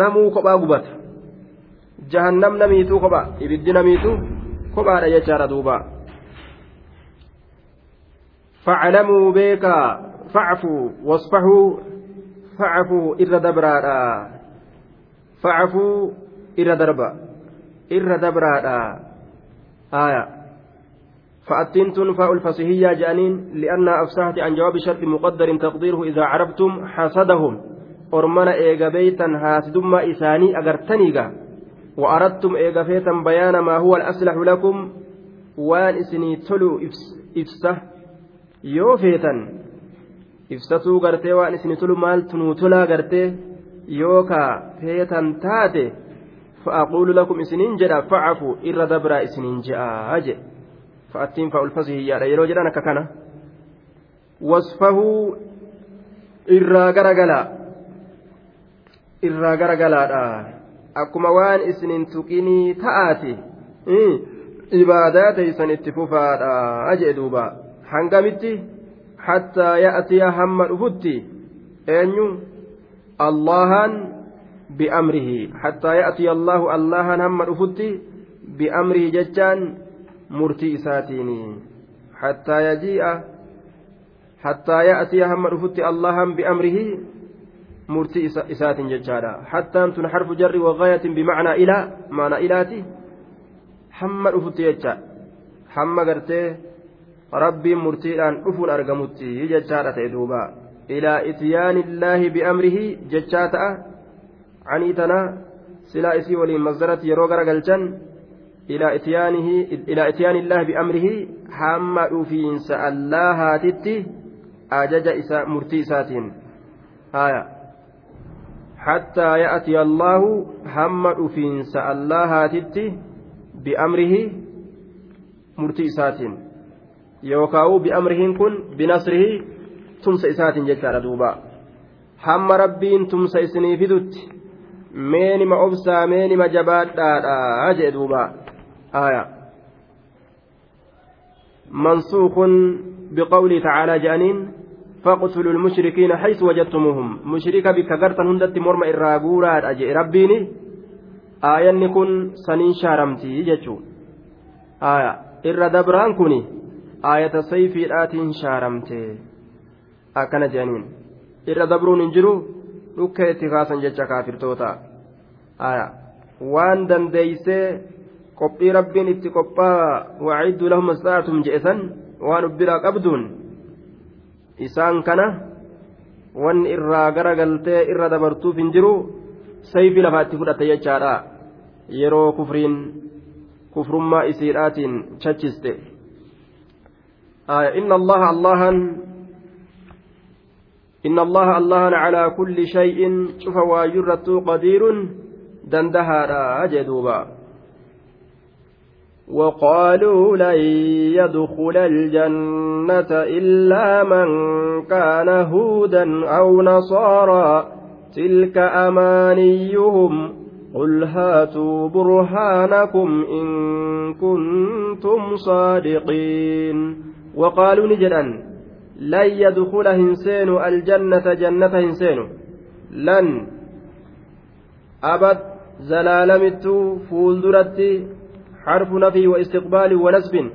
Speaker 1: namuu kophaa gubata jahannam namiituu kophaa ibiddi namiituu kophaadha jechaadha duuba faclamuu beekaa facfuu wasfaxuu facfuu irra dabraadha facfuu irra darba irra dabraadha آية فأتين تنفع الفصيحية جانين لأنها أفسحت عن جواب شرط مقدر تقديره إذا عرفتم حسدهم أرمنا إيغا بيتا هاسدما إساني أغرتنيغا وأردتم إيغا فيتا بيان ما هو الأصلح لكم وان إسني تلو إفسه yoo feetan ibsatuu gartee waan isin tolu maaltu nuu tolaa gartee yoo kaa feetan taate fa'aquulu lakum isiniin jedha fa'afu irra dabraa isiniin je'aa jedhe fa'attiin fa'ul fasihiyyaadha yeroo jedhan akka kana wasfahuu irraa garagalaa irraa garagalaadha akkuma waan isinin tuqinii ta'aati ibaadaa teeysan itti fufaadha jee duuba hangamitti hattaa ya'tiya hamma dhufutti eenyu allahan bi'amrihi hattaa ya'tiya allahu allahan hamma dhufutti bi'amrihi jechaan murtii isaatiini hattaa yajii'a hattaa ya'tiya hamma dhufutti allahan bi'amrihi murtii isaatiin jechaadha hattaan tun harfu jarri wagaayatin bimacnaa ilaa maana ilaati hamma dhufutti jecha hamma gartee rabbiin murtiidhaan dhufuun argamutti jechaadha ta'e duuba ilaa ityaanillaahi bi'amrihi jechaa ta'a canii tana silaa isii waliin masdaratti yeroo garagalchan ilaa ityaanillaahi bi'amrihi hamma dhufiinsa allahaatitti ajaja murtii isaatiin haya حتى يأتي الله هم أفينس الله هاتتي bi'amrihi murtii isaatiin yookaan bi'amrihiin kun binasrihi tumsa isaatiin jechaadha duuba hamma rabbiin tumsa isinii fidutti meenima obsaa meenima jabaadhaadha jee duuba aya mansuukun biqawlii tacaalaa je'aniin فاقتلوا المشركين حيث وجدتموهم مشركة بك قرطا هندت مرمى الراغورات أجئ ربيني aayanni kun saniin shaaramtii jechuun irra dabraan kun aayata sayfiidhaatiin shaaramte akkana jedhaniin irra dabruun hin jiru dhukkee itti kaasan jecha kaafirtoota waan dandeeysee qophii rabbiin itti qophaa wacidduu lahum astaatum je'esan waan ubbiraa qabduun isaan kana wanni irraa gara galtee irra dabartuuf hin jiru sayfii lafaa itti fudhate jechaadha yeroo kufriin kufrummaa isiidhaatiin chachiste inna allaha allahan إن الله الله على كل شيء شوف واجرة قدير دندها جدوبا وقالوا لن يدخل الجنة إلا من كان هودا أو نصارى تلك أمانيهم. قل هاتوا برهانكم إن كنتم صادقين. وقالوا نجدا لن يدخل هنسين الجنة جنة هنسين. لن. أبد زلالمت فولدرت حرف نفي واستقبال ونسب.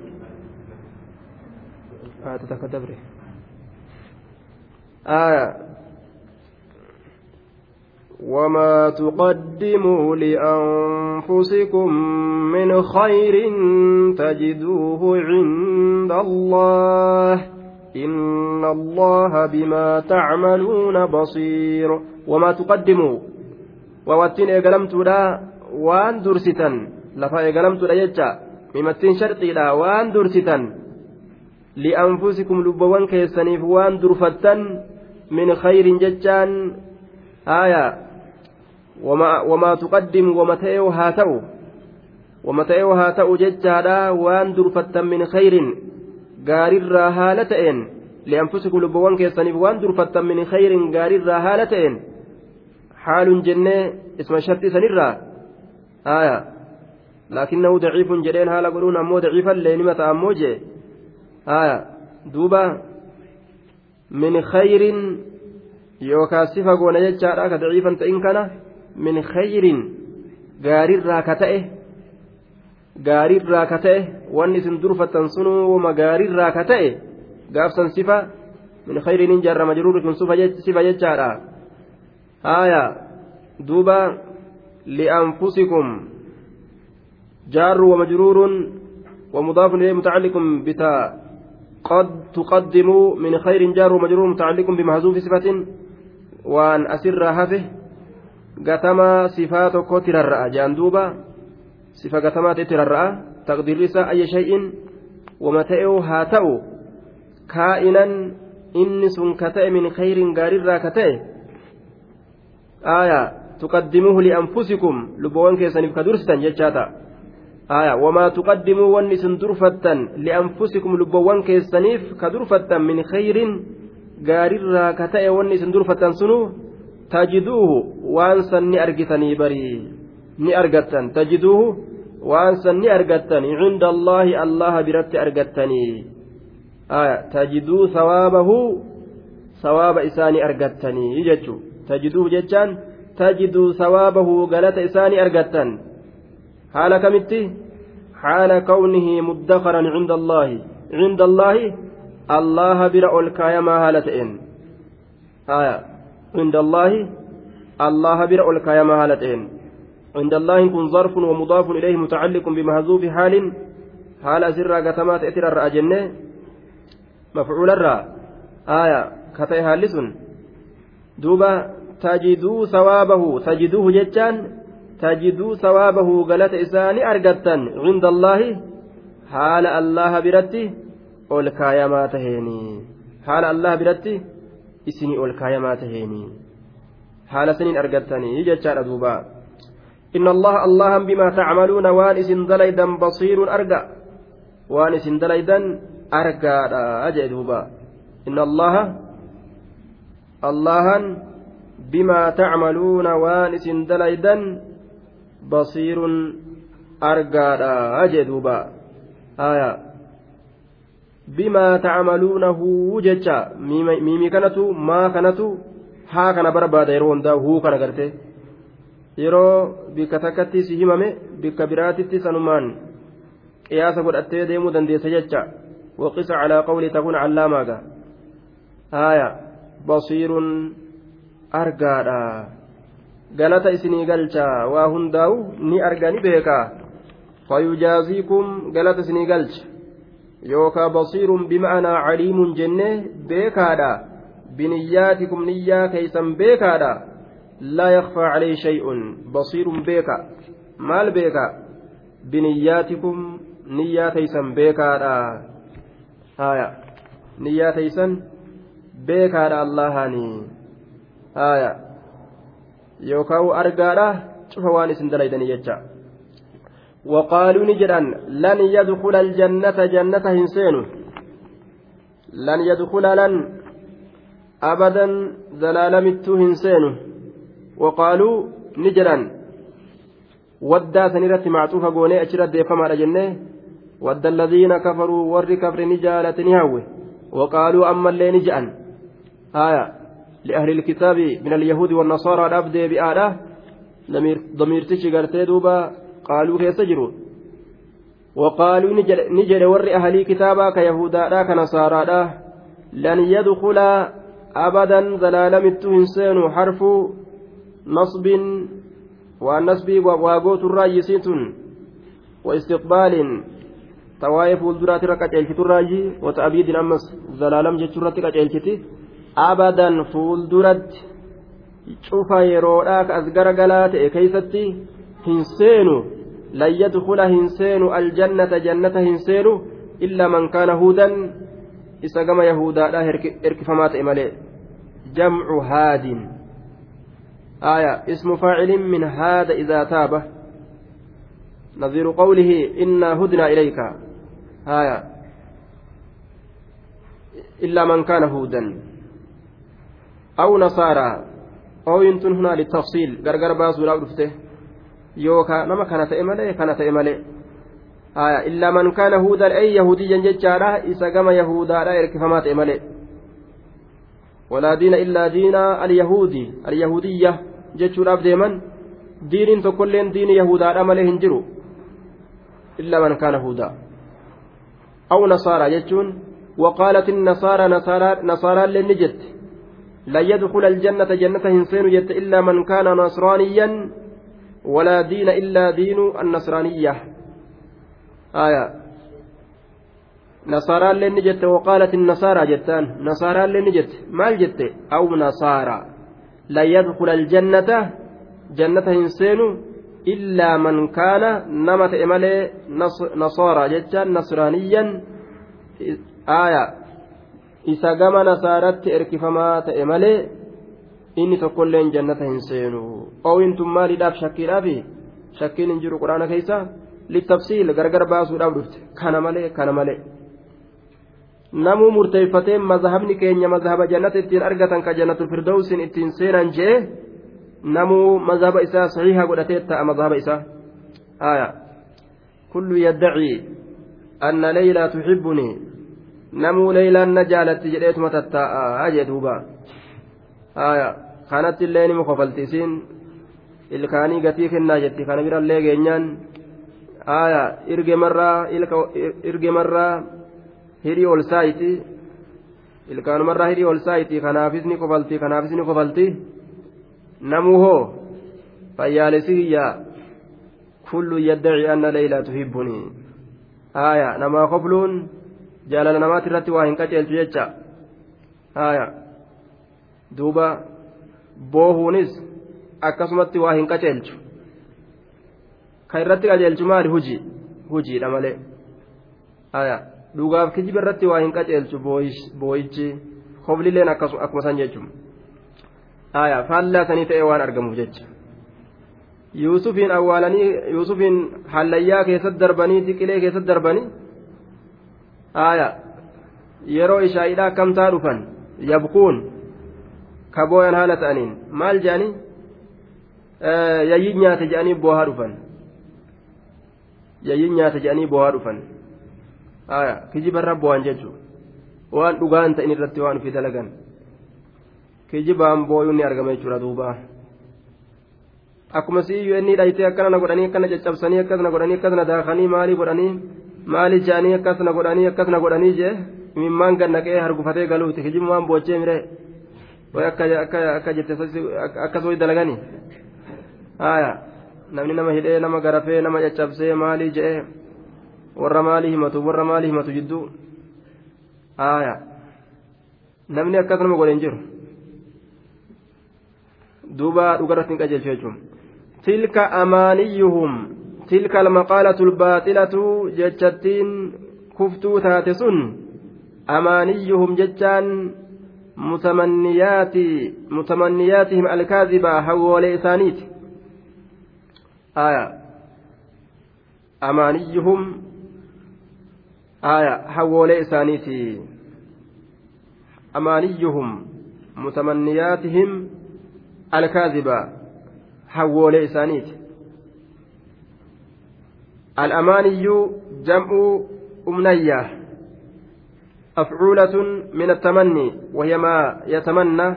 Speaker 1: تتكدبري آه وما تقدموا لأنفسكم من خير تجدوه عند الله إن الله بما تعملون بصير. وما تقدموا. وواتين إيقلمت لا وان درستا لفا إيقلمت لا يجا ممتين شرطي لا وان درستا لأنفسكم لبوان كيسنيف وان درفتا من خير ججان آية وما, وما تقدم وما تأيو هاتو وما تأيو هاتو ججالا وان درفتا من خير غارر هالتين لأنفسكم لبوان كيسانيف وان درفتا من خير غارر هالتين حال جنة اسم الشرط آية لكنه ضعيف جدين هالا قلون أمو ضعيفا لنمة أموجي آية دوبا من خير daciifan ta'in kana min khayrin gaarirraa ka ta'e gaarirraa ka ta'e wanni isin durfattan sunuu wama gaarirraa ka ta'e gaafsan sifa min khayrin jarra majruuri kun sifa jechaadha haaya duuba li'anfusikum jaarru wamajruurun ومضاف إليه متعلق بتا قد تقدموا من خير جار ومجرور متعلق بمحذوف صفة وأن أسر هفه قتما صفات كتر الرأى. جاندوبا صفة قتما تتر الرأى. تقدير أي شيء. ومتئه هاتأو. كائنا inni sun ka ta'e min khayrin gaariirraa ka ta'e aayaa tuqaddimuuhu li'anfusikum lubboowwan keessaniif ka durfattan min khayrin gaariirraa ka ta'e wanni isin durfattan sunuu tajiduuhu waan san ni argitanii barii ni argattan tajiduuhu waan san ni argattan cinda allaahi allaha biratti argattanii tajiduu sawaabahu sawaaba isaanii argattanii jechuun tajiduu jechaan tajiduu sawaabahu galata isaanii argattan haala kamitti haala kawnihi muddakaran cinda allaahi cinda allaahi allaha bira ol kaayamaa haala ta'een cinda allaahi allaha bira ol kaayamaa haala ta'een عند الله كن ظرف ومضاف إليه متعلق بمهذوف حال حال أسر قتمات إتر الرأجنة aaya ka ta'e haalli sun duuba tajiduu sawaabahu tajiduuhu jechaan tajiduu sawaabahu galata isaa ni argattan cinda allaahi haala allaha biratti ol kaayamaa taheeni haala allaha biratti isinii ol kaayamaa taheeni haala siniin argattanii jechaadha duuba إن الله الله بما تعملون وان إسن دليدا بصير أرجع وان إسن دليدا jee duuba inna allaha allahan bimaa tacmaluuna waan isin dalaydan basiirun argaadha jee duuba aya bimaa tacmaluunahu jecha miimii kanatu maa kanatu haa kana barbaada yeroo hundaa huu kana garte yeroo bikka takkatti si himame bikka biraatitti sanumaan qiyaasa godhattee deemuu dandeessa jecha وقس على قول تكون علامة آية بصير أرقادا galata isinii galcha waa hundaa'u ni argani beeka fayujaaziikum galata isinii galcha yookaa basiirun bima'anaa caliimun jenne beekaadha biniyyaatikum niyyaa keeysan beekaadha laa yakfaa calayhi shay'un basiirun beeka maal beeka biniyyaatikum niyyaa keeysan beekaadha haya niyyaa teeysan beekaadha allahaanii haya yookaan argaadha cufa waan isin dalaydanii jecha وقالوا نجدا لن يدخل الجنة جنة هنسين لن يدخل لن أبدا زلالمت هنسين وقالوا نجدا ودى سنيرة معطوفة قوني أشرت ديفما جنة ود الذين كفروا ور كفر نجالة نهوه وقالوا أما اللي نجأن آية لأهل الكتاب من اليهود والنصارى الأبد بآله ضمير تشي دوبا قالوا كيف تجروا وقالوا نجل, ور أهل كتابا كيهودا لا كنصارى لا. لن يدخل أبدا زلالم التهنسين حرف نصب والنصب وواقوت الراجسيت واستقبال tawaa'ee fuulduraatirra qaceelchiturraayi wata abiidin ammas zalaalam jechuurratti qaceelchiti abadan fuulduratti cufa yeroodhaa ka as garagalaa ta'e keeysatti hin seenu lan yadkula hin seenu aljannata jannata hin seenu illaa man kaana huudan isa gama yahudaadhaa erkifamaa ta'e malee jamcu haadin آية اسم فاعل من هذا إذا تاب نظير قوله إنا هدنا إليك هايا إلا من كان هودا أو نصارى أو ينتن هنا للتفصيل غرغر باسو لا رفته يوكا نما كانت إمالي كانت إمالي آية إلا من كان هودا أي يهوديا ججارا إسا كما يهودا لا إركفمات إمالي ولا دين إلا دين اليهودي. اليهودية جتشور أبديمن دين تكلين دين يهودا أمالي هنجرو. إلا من كان هودا. أو نصارى يجون وقالت النصارى نصارى نصارى لنجت لا يدخل الجنة جنة هنسين جت إلا من كان نصرانيا ولا دين إلا دين النصرانية. آية. نصارى اللي نجت وقالت النصارى جتان. نصارى اللي نجت. ما جت؟ أو نصارى. لا يدخل الجنة جنة إنسان إلا من كان نمت إمالي نصارى جتان نصرانيا. آية. Isa gama nasaaratti erkifamaa ta'e malee inni tokkolleen jannata hin seenu oowwintuun maaliidhaaf shakkiidhaafi shakkiin hin jiru quraana keessa littafsiil gargar baasuudhaaf dhufte kana malee kana malee namuu murteeffatee mazhabni keenya mazhaba jannata ittiin argatan ka jannatul firdawsiin ittiin seenan jee namuu mazhaba isaa sahiha godhatee ta'a mazhaba isaa aya kullu yaddacii anna leylaa tuxibbunii namuu leeylaan na jaalatti jedheetuma tattaa'a jee duuba kanatti illee nima kofalti isiin ilkaanii gatii kennaa jetti kana birallee geenyaan irgemarraa hidhii ol saayiti ilkaanumarraa hidhii ol saayiti kanaafis ni kofalti kanaafis ni kofalti namuu hoo fayyaalessi hiyyaa kullu yaddaci anna leeylaa tuhibbunii aya namaa kofluun jaalala namaati irratti waa hin qaceelchu jecha haya duuba boohuunis akkasumatti waa hin qaceelchu kan irratti qaceelchu maali hujii hujiidha malee haya dhugaaf kijiba irratti waa hin qaceelchu booyichi koblileen akkuma san jechuun haya faallaa sanii ta'e waan argamuuf jecha yuusufiin awwaalanii yuusufiin hallayyaa keessatti darbanii xiqilee keessatti darbanii aya yeroo ishaa'idhaa akkamtaa dhufan yabkuun kabooyan haala ta'aniin maal jedhanii yayyin nyaate jedhanii boohaa dhufan yayyin nyaate jedhanii boohaa dhufan aya kijibarra boohan jechuun waan dhugaan ta'in irratti waan ofii dalagan kijibaan booyuun ni argama jechuudha duuba akkuma si'iyyuu inni dhayitee akkana na godhanii akkana caccabsanii akkasna godhanii akkasna daakanii maalii godhanii maali jaanii akkasna godhanii akkasna godhanii jee mimmaan gannaqee hargufatee galuuti hijimumaan boochee mire way akka jette akkas way dalaganii haya namni nama hidhee nama garafee nama caccabsee maalii jee warra maalii himatu warra maalii himatu jidduu haya namni akkas nama godhe hin jiru duuba dhugarratti hin qajeelchu jechuun tilka amaaniyyuhum تلك المقالة الباطلة جتشتين كفتو تاتسون أمانيهم جتشان متمنيات متمنياتهم الكاذبة حول إسانيت آية. أمانيهم آية. حول إسانيت أمانيهم متمنياتهم الكاذبة حول إسانيت الأماني جمع أمنية أفعولة من التمني وهي ما يتمنى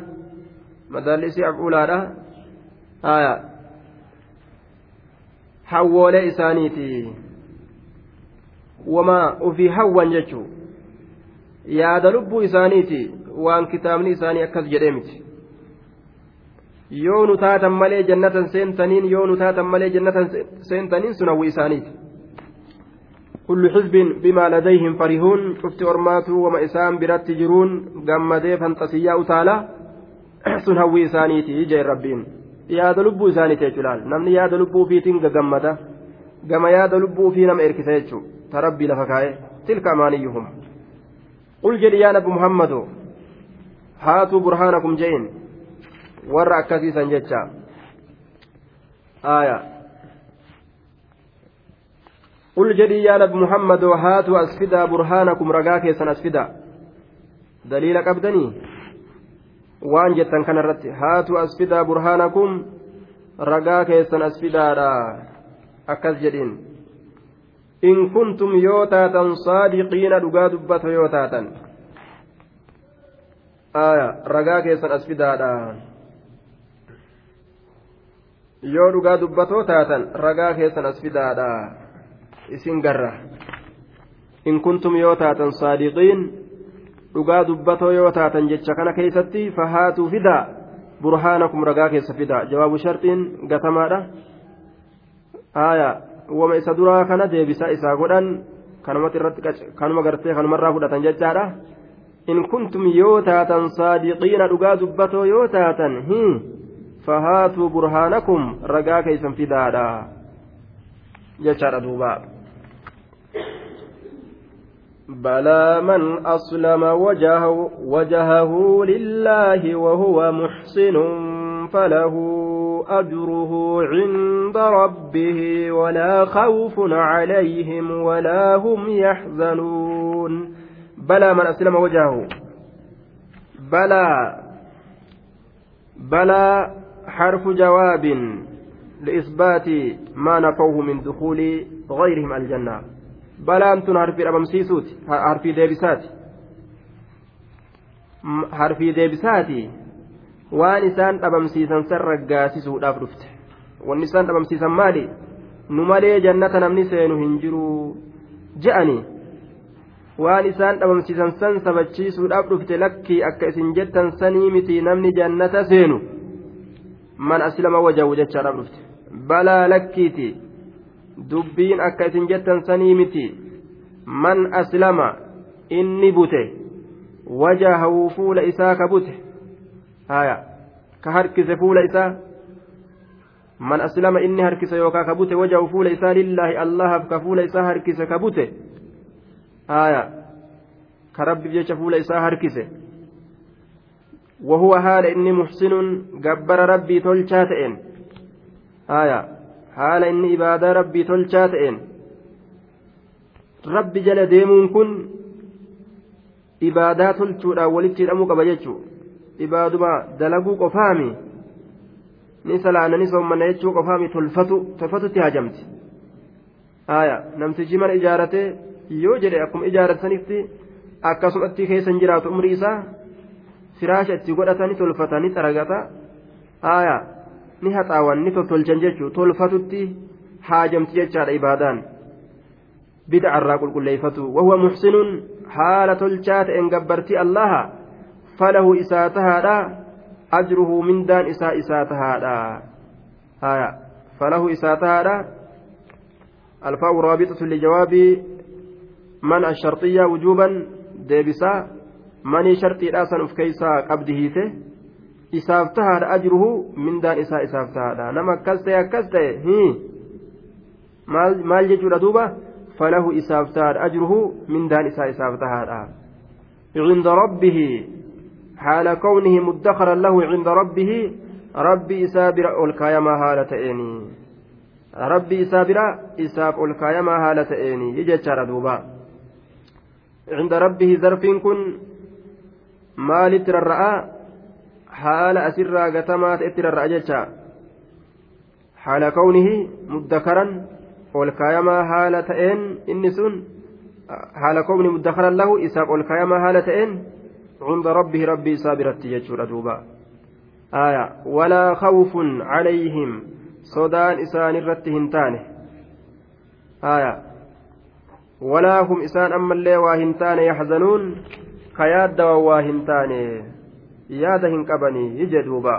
Speaker 1: مدالس أفعولة آية حول إسانيتي وما وفي هوا جتشو yaada lubbuu isaaniiti waan kitaabni isaanii akkas jedhee miti yoo nu taatan malee jannatan seentaniin yoo nu taatan malee jannatan seentaniin sun hawwi isaaniiti kullu xisbin bimaa ladayhim farihuun cufti ormaatu wama isaan biratti jiruun gammadee fanxasiyyaa utaala sun hawwii isaaniiti jeen rabbiin yaada lubbuu isaaniiti jechuudhaan namni yaada lubbuu ofiitiin gagammada gama yaada lubbuu ofii nama erkisa jechuu ta rabbii lafa kaa'e tilka amaaniyyuhum qul jedhi yaa nabi muhammadu haatuu burhaanakum je'in warra akkasiisan jecha aayaa قل جدي يا نبي محمد وهاتوا أسفدا برهانكم رقا كيسن أسفدا دليل قبدني kana irratti haatu asfidaa burhaanakum ragaa keessan asfidaadha akkas jedhiin in kuntum yoo taatan saadiqiina dhugaa dubbata yoo taatan aya ragaa keessan asfidaadha yoo dhugaa dubbatoo taatan ragaa keessan asfidaadha isin garra in kuntum yoo taatan saadiqiin dhugaa dubbatoo yoo taatan jecha kana keessatti fahaatuu fidaa burhaanakum ragaa keessa fidaa jawaabu sharxiin gatamaadha haaya wama isa duraa kana deebisaa isaa godhan kanumatti irratti kanuma gartee kanumarraa fudhatan jechaadha in kuntum yoo taatan saadiqiina dhugaa dubbatoo yoo taatan fahaatuu burhaanakum ragaa keeysan fidaadha jechaadha duuba بلى من أسلم وجهه, وجهه لله وهو محسن فله أجره عند ربه ولا خوف عليهم ولا هم يحزنون. بلى من أسلم وجهه. بلى بلى حرف جواب لإثبات ما نفوه من دخول غيرهم الجنة. Balaan tun harfii dhabamsiisuuti harfii deebisaati harfii deebisaati waan isaan dhabamsiisan san raggaasisuudhaaf dhufte wanni isaan dhabamsiisan maali nu malee jannata namni seenu hin jiru je'ani waan isaan dhabamsiisan san sabachiisuudhaaf dhufte lakkii akka isin jettan sanii miti namni jannata seenu man aslama wajahu jechaadhaaf dhufte balaa lakkiiti dubbiin akka isin jettan sanii miti man aslama inni bute wajahahu fuula isaa ka bute haya ka harkise fuula isaa man aslama inni harkise yookaa ka bute wajahu fuula isaa lillaahi allahaaf ka fuula isaa harkise ka bute haya ka rabbiif jecha fuula isaa harkise وهو حال إني محسن جبر ربي تلشا تئن آية haala inni ibaadaa rabbii tolchaa ta'een. Rabbi jala deemuun kun ibaadaa tolchuudhaan walitti hidhamuu qaba jechuudha ibaaduma dalaguu qofaami ni salaana ni soommanna jechuu qofaami tolfatu tolfatutti hajamti haaya namtichi mana ijaaratee yoo jedhe akkuma ijaaratanitti akkasumatti keessa hin jiraatu umrii isaa firaasha itti godhatanii tolfatanii xaragata. Haaya. ni haxaawan ni tottolchan jechuun tolfatutti haajamti jechaadha ibaadaan. Bid'a irraa qulqulleeffatu wahuwa muxsinuun haala tolchaa ta'een gabbartii allaha falahu isaa tahaadha ajruhu mindaan isaa isaa tahaadha. Falahu isaa tahaadha. Alfaa'u raabixatu lijawaabii man asharxiyyaa wujuuban deebisaa manii sharxiidhaa san of keeysaa qabdi hiite. Isaaf tahaadha ajruhu mindaan isaa isaaf tahaadha nama akkas ta'e akkas ta'e maal jechuudha duuba falahu isaaf tahaadha ajruhu mindaan isaa isaaf tahaadha عند ربه حال كونه مدخرا له عند ربه ربي إسابر الكايما هالة إني ربي إسابر إساب الكايما هالة إني يجي دوبا عند ربه ظرف كن مال ترى haala asirraa gatamaa ta'etti rarra'a jecha haala kawnihi muddakaran ol kaayamaa haala ta'een inni sun haala kawni muddakaran lahu isaaf ol kaayamaa haala ta'een cunda rabbihi rabbii isaa biratti jechuudha duuba aya walaa khawfun calayhim sodaan isaanirratti hin taane aya walaa hum isaan ammallee waa hin taane yaxzanuun ka waa hin taane yaada hin qabanii jedhuuba